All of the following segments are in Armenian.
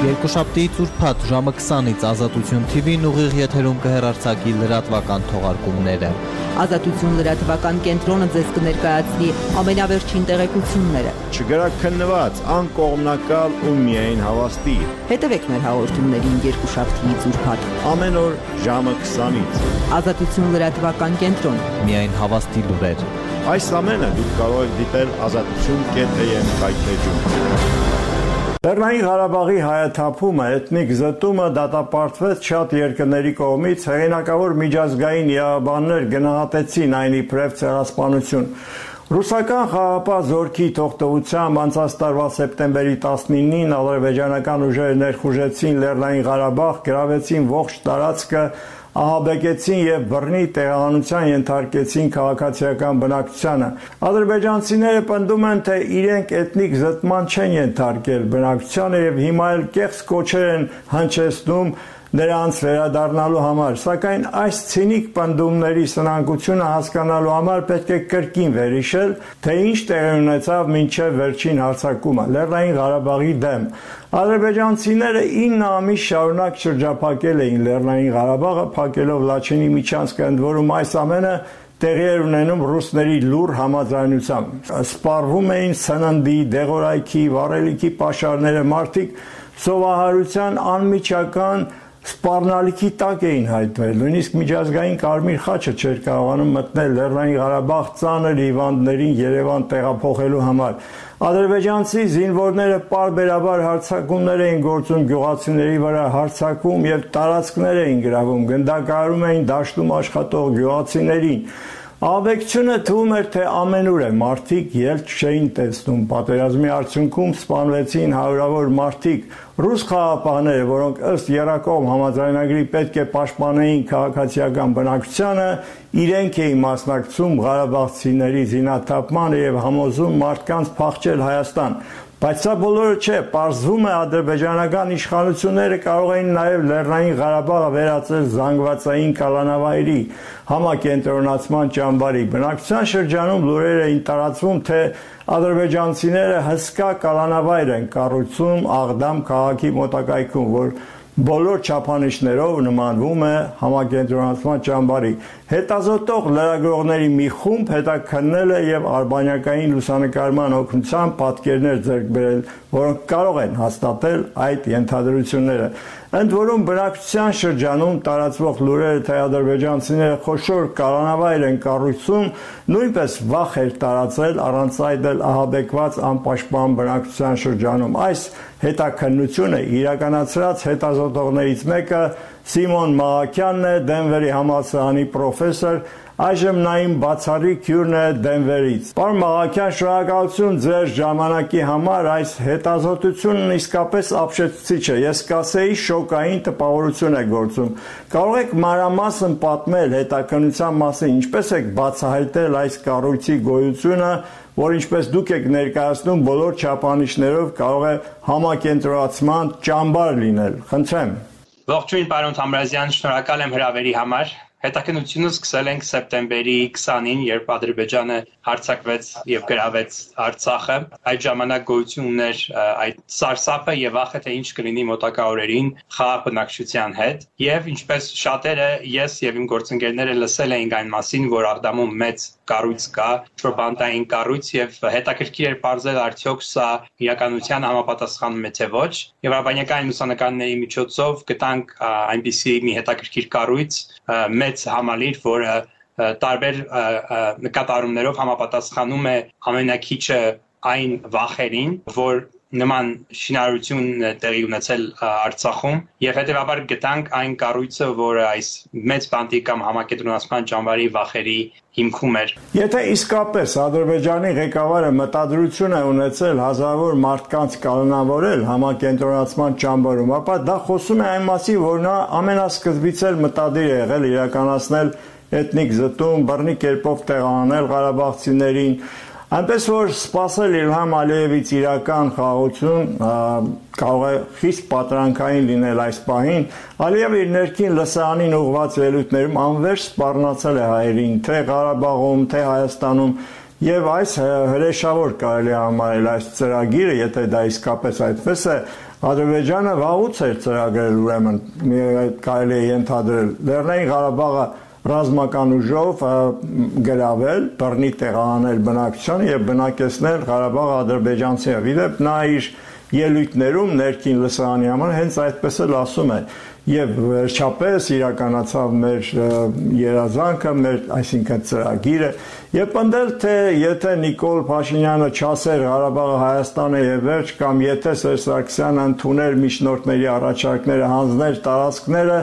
Երկուշաբթի ծուրփաթ ժամը 20-ից Ազատություն TV-ն ուղիղ եթերում կհեռարձակի լրատվական թողարկումները։ Ազատություն լրատվական կենտրոնը ձեզ կներկայացնի ամենավերջին տեղեկությունները։ Չգրաքննված, անկողմնակալ ու միայն հավաստի։ Հետևեք մեր հաղորդումներին երկուշաբթիից ուրբաթ։ Ամեն օր ժամը 20-ից։ Ազատություն լրատվական կենտրոն։ Միայն հավաստի լուրեր։ Այս ամենը դուք կարող եք դիտել azatutun.am կայքեջում։ Լեռնային Ղարաբաղի հայաթափումը, էթնիկ զտումը դատապարտվեց շատ երկրների կողմից, հեղինակավոր միջազգային իրավաբաններ գնահատեցին այն իբրև ցեղասպանություն։ Ռուսական խաղապահ զորքի թողտվությամբ անցած տարվա սեպտեմբերի 19-ին ադրբեջանական ուժերը ներխուժեցին Լեռնային Ղարաբաղ, գրավեցին ողջ տարածքը, ահաբեկեցին եւ բռնի տեղանության ենթարկեցին քաղաքացիական բնակչությանը։ Ադրբեջանցիները պնդում են, թե իրենք էթնիկ զտման չեն ենթարկել բնակչությանը եւ հիմա էլ կեղծ կոչեր են հնչեցնում նրանց վերադառնալու համար, սակայն այս ցինիկ պնդումների սնանկությունը հասկանալու համար պետք է կրկին վերհիշել, թե ինչ տեղի ունեցավ մինչև վերջին հարձակումը Լեռնային Ղարաբաղի դեմ։ Ադրբեջանցիները 9 ամիս շարունակ շրջափակել էին Լեռնային Ղարաբաղը, փակելով Լաչինի միջանցքը, ընդ որում այս ամենը տեղի էր ունենում ռուսների լուր համաձայնությամբ։ Սպառվում էին սննդի, դեղորայքի, վառելիքի պաշարները, մարդիկ սովահարության անմիջական սպառնալիքի տակ էին հայտնվել։ Նույնիսկ միջազգային Կարմիր խաչը չէր կարողանում մտնել Լեռնային Ղարաբաղ ծանր հիվանդներին Երևան տեղափոխելու համար։ Ադրբեջանցի զինվորները պարբերաբար հարձակումներ էին գործում գյուղացիների վրա, հարձակում եւ տարածքներ էին գրավում, գնդակահարում էին դաշտում աշխատող գյուղացիներին։ Աբեկցությունը թվում էր, թե ամենուր է, մարդիկ ելք չէին տեսնում։ Պատերազմի արդյունքում սպանվեցին հարյուրավոր մարդիկ, ռուս խաղապահները, որոնք ըստ Երակոմ համաձայնագրի պետք է պաշտպանեին քաղաքացիական բնակչությանը, իրենք էին մասնակցում Ղարաբաղցիների զինաթափմանը եւ համոզում մարդկանց փախչել Հայաստան։ Բայց սա բոլորը չէ, պարզվում է ադրբեջանական իշխանությունները կարող էին նաև Լեռնային Ղարաբաղը վերածել զանգվածային կալանավայրի համակենտրոնացման ճամբարի։ Բնակչության շրջանում լուրեր էին տարածվում, թե ադրբեջանցիները հսկա կալանավայր են կառուցում Աղդամ քաղաքի մոտակայքում, որ բոլոր չափանիշներով նմանվում է համակենտրոնացման ճամբարի։ Հետազոտող լրագրողների մի խումբ հետաքննել է եւ արբանյակային լուսանկարման օգնությամբ պատկերներ ձեռք բերել, որոնք կարող են հաստատել այդ ենթադրությունները։ Ընդ որում բնակչության շրջանում տարածվող լուրերը թե ադրբեջանցիները խոշոր կառանավայր են կառուցում, նույնպես վախ էր տարածել առանց այդ էլ ահաբեկված անպաշտպան բնակչության շրջանում։ Այս հետաքննությունը իրականացրած հետազոտողներից մեկը Սիմոն Մաղաքյանն է, Դենվերի համալսարանի պրոֆեսոր, այժմ նայում բացառիկ հյուրն է Դենվերից։ Պարոն Մաղաքյան, շնորհակալություն ձեր ժամանակի համար, այս հետազոտությունն իսկապես ապշեցուցիչ է։ Ես կասեի շոկային տպավորություն է գործում։ Կարող եք մանրամասն պատմել հետաքննության մասին, ինչպես եք բացահայտել այս կառույցի գոյությունը, որ ինչպես դուք եք ներկայացնում բոլոր չափանիշներով կարող է համակենտրոնացման ճամբար լինել։ Խնդրեմ։ Ողջույն, պարոն Թամրազյան, շնորհակալ եմ հրավերի համար։ Հետաքննությունը սկսել ենք սեպտեմբերի 20-ին, երբ Ադրբեջանը հարձակվեց եւ գրավեց Արցախը։ Այդ ժամանակ գոյություն ուներ այդ սարսափը եւ վախը թե ինչ կլինի մոտակա օրերին խաղաղ բնակչության հետ։ Եվ ինչպես շատերը ես եւ իմ գործընկերները լսել էինք այն մասին, որ Աղդամում մեծ կառույց կա, ճոբանտային կառույց եւ հետաքրքիր էր ողջել արդյոք սա իրականության համապատասխանում է թե ոչ։ Եվ արբանյակային լուսանկարների միջոցով գտանք այնպիսի մի հետաքրքիր կառույց մեծ համալիր, որը տարբեր նկատառումներով համապատասխանում է ամենակիչը այն վախերին, որ նման շինարարություն տեղի ունեցել Արցախում եւ հետեւաբար գտանք այն կառույցը, որը այս մեծ բանտի կամ համակենտրոնացման ճամբարի վախերի հիմքում էր։ Եթե իսկապես Ադրբեջանի ղեկավարը մտադրություն է ունեցել հազարավոր մարդկանց կանոնավորել համակենտրոնացման ճամբարում, ապա դա խոսում է այն մասին, որ նա ամենասկզբից էլ մտադիր է եղել իրականացնել էթնիկ զտում, բռնի կերպով տեղանել ղարաբաղցիներին, Այնպես որ սпасել Իլհամ Ալիևից իրական խաղացում կարող է խիստ պատրանքային լինել այս պահին։ Ալիևը իր ներքին լսարանին ուղված ելույթներում անվերջ սпарնացել է հայերին, թե Ղարաբաղում, թե Հայաստանում, Եվ այս հրեշավոր կարելի համարել այս ծրագիրը, եթե դա իսկապես այդպես է, Ադրբեջանը վաղուց էր ծրագրել ուրեմն, կարելի է ենթադրել։ Լեռնային Ղարաբաղը ռազմական ուժով գրավել, բռնի տեղահանել բնակչությանը եւ բնակեցնել Ղարաբաղ ադրբեջանցիները։ Իդեպ նա իր ելույթներում ներքին լսարանի համար հենց այդպես էլ ասում է եւ վերջապես իրականացավ մեր երազանքը, մեր այսինքն ծրագիրը եւ պնդել թե եթե Նիկոլ Փաշինյանը չասեր Ղարաբաղը Հայաստանը եւ վերջ կամ եթե Սերժ Սարգսյանը ընդուներ միջնորդների առաջարկները հանձներ տարածքները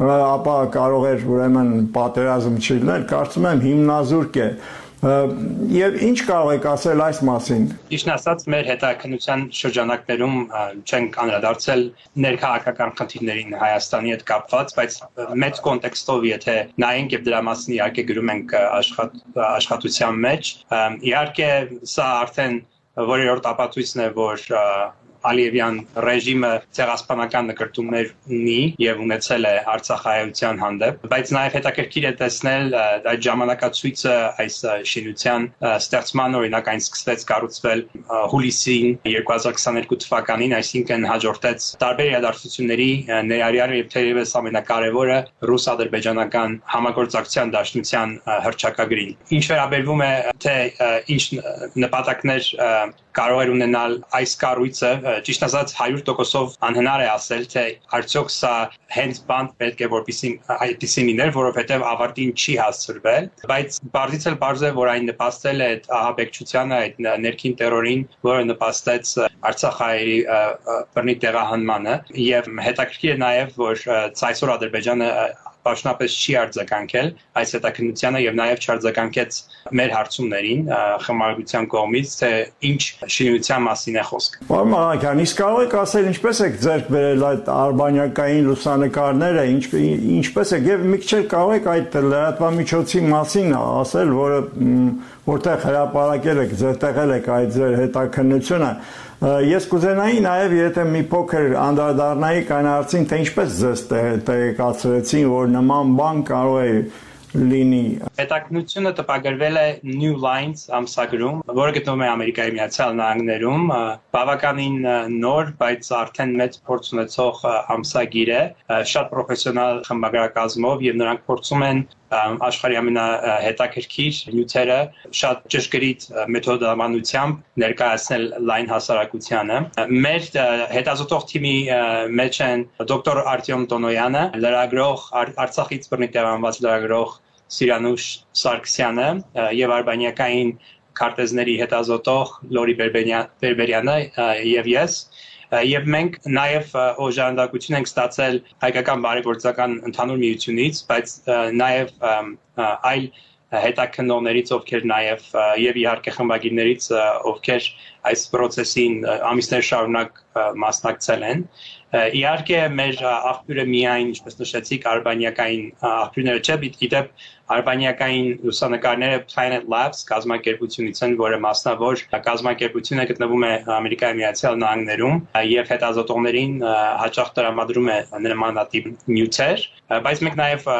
ապա կարող էր ուրեմն պատերազմ չլինել կարծում եմ հիմնազուրկ է Եվ ինչ կարող եք ասել այս մասին։ Իշն ասած, մեր հետաքնության շրջանակներում չենք անդրադարձել ներքաղաքական խնդիրներին Հայաստանի հետ կապված, բայց մեծ կոնտեքստով, եթե նայենք եւ դրա մասին իհարկե գրում ենք աշխատ, աշխատության մեջ, իհարկե սա արդեն որերորդ ապացույցն է, որ Ալիևյան ռեժիմը ցեղասպանական նկարտումներ ունի եւ ունեցել է Արցախայության հանդեպ, բայց նաեւ հետաքրքիր է տեսնել այդ ժամանակացույցը այս շինության ստեղծման օրինակ այն սկսվեց կառուցվել հուլիսին 2022 թվականին, այսինքն հաջորդեց տարբեր իրադարձությունների ներառյալ եւ թերևս ամենակարևորը ռուս-ադրբեջանական համագործակցության դաշնության հրճակագրին։ Ինչ վերաբերվում է թե ինչ նպատակներ կարող էր ունենալ այս կառույցը ճիշտ ասած 100%-ով անհնար է ասել թե արդյոք սա հենց բան պետք է որպեսի այդպեսի լիներ որովհետև ավարտին չի հասցրվել բայց բարձից էլ բարձ է որ այն նպաստել է այդ ահաբեկչությանը այդ ներքին terrorին որը նպաստեց Արցախայի բռնի տեղահանմանը եւ հետաքրքիր է նաեւ որ ցայսօր Ադրբեջանը պաշտոնապես չի արձագանքել այս հետաքննությանը եւ նաեւ չարձագանքեց մեր հարցումներին խմարության կողմից թե ինչ շինության մասին է խոսքը։ Պարոն Մաղաքյան, իսկ կարող եք ասել ինչպես եք ձեռք բերել այդ արբանյակային լուսանկարները, ինչ ինչպես եք եւ մի քիչ կարող եք այդ լրատվամիջոցի մասին ասել, որը որտեղ հրապարակել եք, ձերտեղել եք այդ ձեր հետաքննությունը Ես կուզենայի նաև եթե մի փոքր անդրադառնայի կանարցին, թե ինչպես ձեզ տեղեկացրեցին, որ նման բան կարող է լինի։ Հետաքնությունը տպագրվել է New Lines ամսագրում, որը գտնվում է Ամերիկայի Միացյալ Նահանգներում, բավականին նոր, բայց արդեն մեծ փորձ ունեցող ամսագիր է, շատ պրոֆեսիոնալ խմբագրակազմով եւ նրանք փորձում են աշխարհի ամենահետաքրքիր նյութերը շատ ճշգրիտ մեթոդամանությամբ ներկայացնել լայն հասարակությանը։ Մեր հետազոտող թիմի մեջ են դոկտոր Արտյոմ Տոնոյանը, լրագրող Արցախից բռնի տեղանված լրագրող Սիրանուշ Սարգսյանը եւ արբանյակային քարտեզների հետազոտող Լորի Բերբերյանը եւ ես եւ մենք նաեւ օժանդակություն ենք ստացել հայկական բարեգործական ընդհանուր միությունից, բայց նաեւ այլ հետաքննողներից, ովքեր նաև եւ իհարկե խմբագիրներից, ովքեր այս process-ին ամիսներ շարունակ մասնակցել են Իհարկե մեր աղբյուրը միայն, ինչպես նշեցիք, արբանյակային աղբյուրները չէ, իդեպ արբանյակային լուսանկարները Planet Labs կազմակերպությունից են, որը մասնավոր կազմակերպությունը գտնվում է Ամերիկայի Միացյալ Նահանգներում եւ հետազոտողներին հաճախ տրամադրում է նմանատիպ նյութեր, բայց մենք նաեւ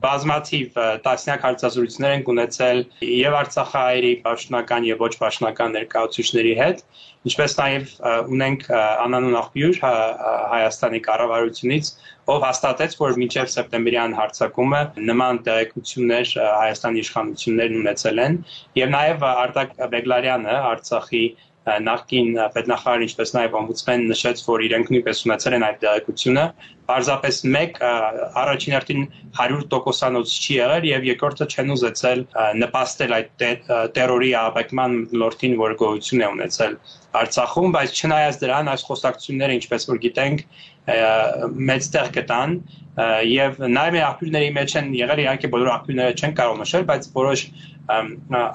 բազմաթիվ տասնյակ հարցազրույցներ ենք ունեցել եւ Արցախահայերի պաշտոնական եւ ոչ պաշտոնական ներկայացուցիչների հետ ինչպես նաև ունենք անանուն աղբյուր Հայաստանի կառավարությունից, ով հաստատեց, որ մինչև սեպտեմբերյան հարցակումը նման տեղեկություններ Հայաստանի իշխանություններն ունեցել են, եւ նաև Արտակ Բեգլարյանը Արցախի նախկին պետնախարար ինչպես նաև օմբուդսմեն նշեց, որ իրենք նույնպես ունեցել են այդ տեղեկությունը, պարզապես մեկ առաջին հերթին 100%-անոց չի եղել եւ երկրորդը չեն ուզեցել նպաստել այդ terror-ի ահաբեկման լորտին, որ գոյություն է ունեցել Արցախում, բայց չնայած դրան այս խոսակցությունները, ինչպես որ գիտենք, մեծ տեղ գտան եւ նաեւ աղբյուրների մեջ են եղել իհարկե բոլոր աղբյուրները չեն կարող նշել, բայց որոշ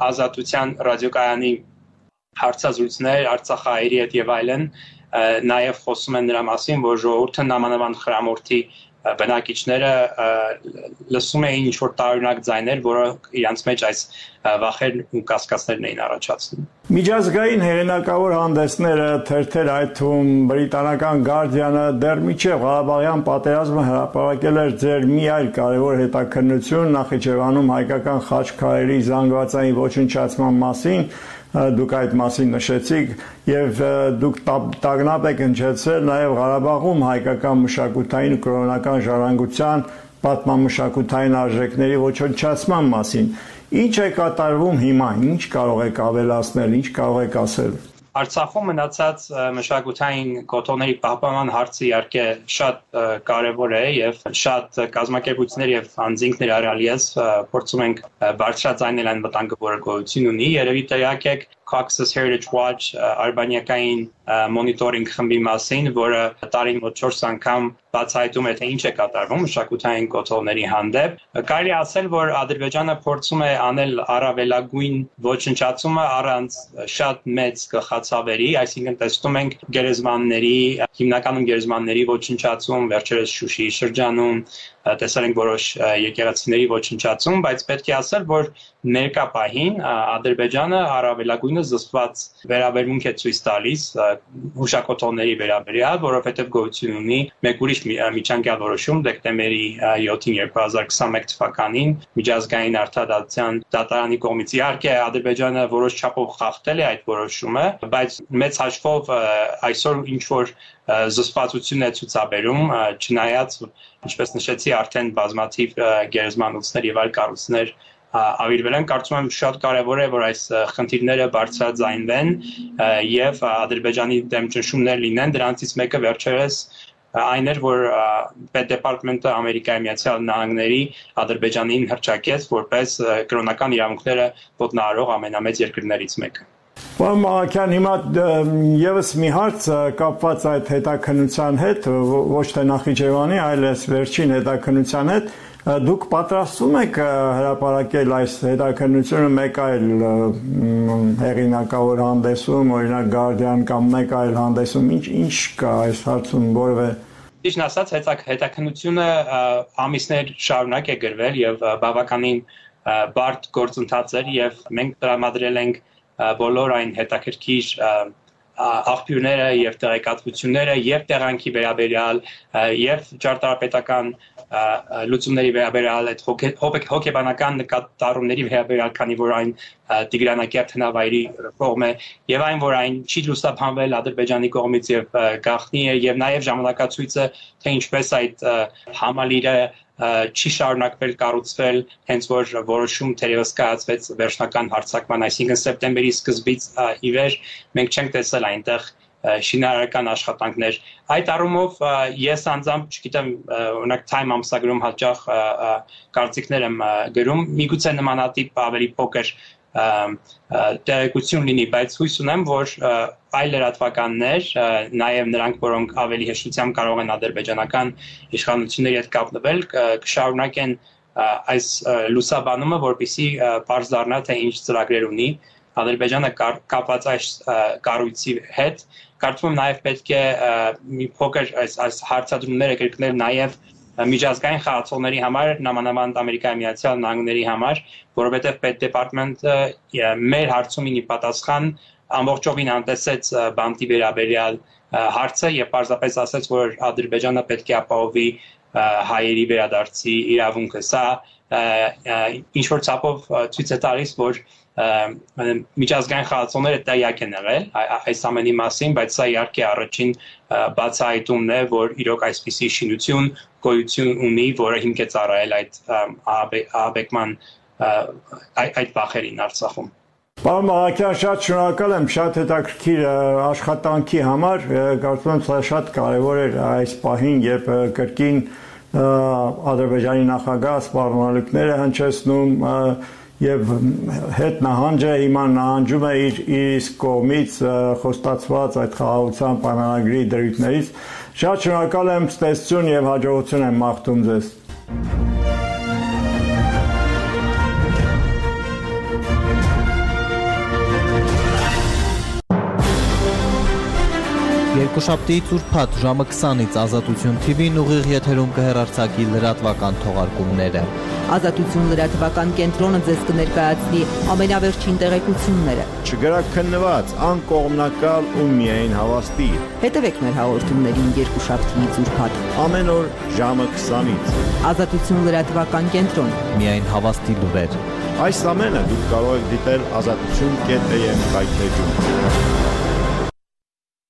ազատության ռադիոկայանի հարցազրույցներ Արցախահայերի հետ եւ այլն նաև խոսում են նրա մասին, որ ժողովուրդը նամանավան խրամորթի բնակիչները լսում էին ինչ որ տարօրինակ ձայներ, որը իրանց մեջ այս վախերն ու կասկածներն էին առաջացնում։ Միջազգային հերինակավոր հանդեսները թերթեր այդ թվում բրիտանական Guardian-ը դեռ միջև Ղարաբաղյան պատերազմը հրապարակել էր ձեր մի այլ կարևոր հետաքննություն Նախիջևանում հայկական խաչքարերի զանգվածային ոչնչացման մասին, դուք այդ մասին նշեցիք եւ դուք տագնապ եք հնչեցրել նաեւ Ղարաբաղում հայկական մշակութային ու կրոնական ժառանգության պատմամշակութային արժեքների ոչնչացման մասին Ինչ է կատարվում հիմա, ինչ կարող եք ավելացնել, ինչ կարող եք ասել։ Արցախում մնացած մշակութային կոթողների պահպանման հարցը իհարկե շատ կարևոր է եւ շատ կազմակերպություններ եւ անձինքներ արալիես փորձում ենք բարձրացնել այն վտանգը, որը գոյություն ունի։ Երևի տեղյակ եք Caucasus Heritage Watch արբանյակային մոնիտորինգ խմբի մասին, որը տարին մոտ 4 անգամ բացահայտում է թե ինչ է կատարվում մշակութային կոթողների հանդեպ։ Կարելի ասել, որ Ադրբեջանը փորձում է անել առավելագույն ոչնչացումը առանց շատ մեծ գլխացավերի, այսինքն տեսնում ենք գերեզմանների, հիմնականում գերեզմանների ոչնչացում վերջերս Շուշիի շրջանում, տեսել ենք որոշ եկեղեցիների ոչնչացում, բայց պետք է ասել, որ ներկա պահին Ադրբեջանը առավելագույնը զսպված վերաբերմունք է ցույց տալիս հուշակոթողների վերաբերյալ, որովհետև գոյություն ունի մեկ ուրիշ միջանկյալ որոշում դեկտեմբերի 7-ին 2021 թվականին միջազգային արտադատության դատարանի կողմից։ Իհարկե Ադրբեջանը որոշ չափով խախտել է այդ որոշումը, բայց մեծ հաշվով այսօր ինչ որ զսպվածություն է ցուցաբերում, չնայած ինչպես նշեցի, արդեն բազմաթիվ գերեզմանոցներ եւ այլ կառույցներ ավիրվել են, կարծում եմ շատ կարևոր է, որ այս խնդիրները բարձրաձայնվեն եւ Ադրբեջանի դեմ ճնշումներ լինեն, դրանցից մեկը վերջերս այն էր, որ պետդեպարտամենտը Ամերիկայի Միացյալ Նահանգների Ադրբեջանին հրճակեց որպես կրոնական իրավունքները ոտնահարող ամենամեծ երկրներից մեկը։ Պարոն Մաղաքյան, հիմա եւս մի հարց կապված այդ հետաքննության հետ, ոչ թե Նախիջևանի, այլ այս վերջին հետաքննության հետ, դուք պատրաստվում եք հրապարակել այս հետաքննությունը մեկ այլ հեղինակավոր հանդեսում, օրինակ Guardian կամ մեկ այլ հանդեսում, ինչ ինչ կա այս հարցում որևէ Ճիշտ ասած, հետաքննությունը ամիսներ շարունակ է գրվել եւ բավականին բարդ գործընթաց էր եւ մենք տրամադրել ենք բոլոր այն հետաքրքիր աղբյուրները եւ տեղեկատվությունները եւ տեղանքի վերաբերյալ եւ ճարտարապետական լուծումների վերաբերյալ այդ հոգեբանական նկատառումների վերաբերյալ քանի որ այն Տիգրանակերտ հնավայրի կողմ է եւ այն որ այն չի լուսաբանվել Ադրբեջանի կողմից եւ գախնի է եւ նաեւ ժամանակացույցը թե ինչպես այդ համալիրը չի շարունակվել կառուցվել հենց որ որոշում թերևս կայացվեց վերջնական հարցակման, այսինքն սեպտեմբերի սկզբից ի վեր մենք չենք տեսել այնտեղ շինարարական աշխատանքներ։ Այդ առումով ես անձամբ, չգիտեմ, օրինակ Time ամսագրում հաճախ կարծիքներ եմ գրում, միգուցե նմանատիպ ավելի փոքր տեղեկություն լինի, բայց հույս ունեմ, որ այլ լրատվականներ, նաև նրանք, որոնք ավելի հեշտությամբ կարող են ադրբեջանական իշխանությունների հետ կապնվել, կշարունակեն այս լուսաբանումը, որպիսի բարձ դառնա թե ինչ ծրագրեր ունի Ադրբեջանը կապված այս կառույցի հետ կարծում եմ նաև պետք է մի փոքր այս այս հարցադրումները կրկնել նաև միջազգային խաղացողների համար, նամանավանդ Ամերիկայի Միացյալ Նահանգների համար, որովհետև պետդեպարտամենտը մեր հարցումին ի պատասխան ամբողջովին անտեսեց բանտի վերաբերյալ հարցը եւ պարզապես ասաց, որ Ադրբեջանը պետք է ապահովի հայերի վերադարձի իրավունքը։ Սա ինչ որ ցապով ցույց է տալիս, որ միջազգային խաղացողները տեղյակ են եղել այս ամենի մասին, բայց սա իհարկե առաջին բացահայտումն է, որ իրոք այսպիսի շինություն գոյություն ունի, որը հիմք է ծառայել այդ ահաբեկման այդ բախերին Արցախում։ Պարոն Մաղաքյան, շատ շնորհակալ եմ շատ հետաքրքիր աշխատանքի համար։ Կարծում եմ սա շատ կարևոր էր այս պահին, երբ կրկին Ադրբեջանի նախագահ սպառնալիքները հնչեցնում եւ հետ նահանջը հիմա նահանջում է իր իր կողմից խոստացված այդ խաղաղության պայմանագրի դրույթներից շատ շնորհակալ եմ ստեսություն եւ հաջողություն եմ մաղթում ձեզ Երկուշաբթիից ուրբաթ ժամը 20-ից Ազատություն TV-ն ուղիղ եթերում կհեռարձակի լրատվական թողարկումները։ Ազատություն լրատվական կենտրոնը ձեզ կներկայացնի ամենավերջին տեղեկությունները։ Չգրաքննված, անկողմնակալ ու միայն հավաստի։ Հետևեք մեր հաղորդումներին երկուշաբթիից ուրբաթ։ Ամեն օր ժամը 20-ից։ Ազատություն լրատվական կենտրոն։ Միայն հավաստի լուրեր։ Այս ամենը դուք կարող եք դիտել ազատություն.am կայքեջում։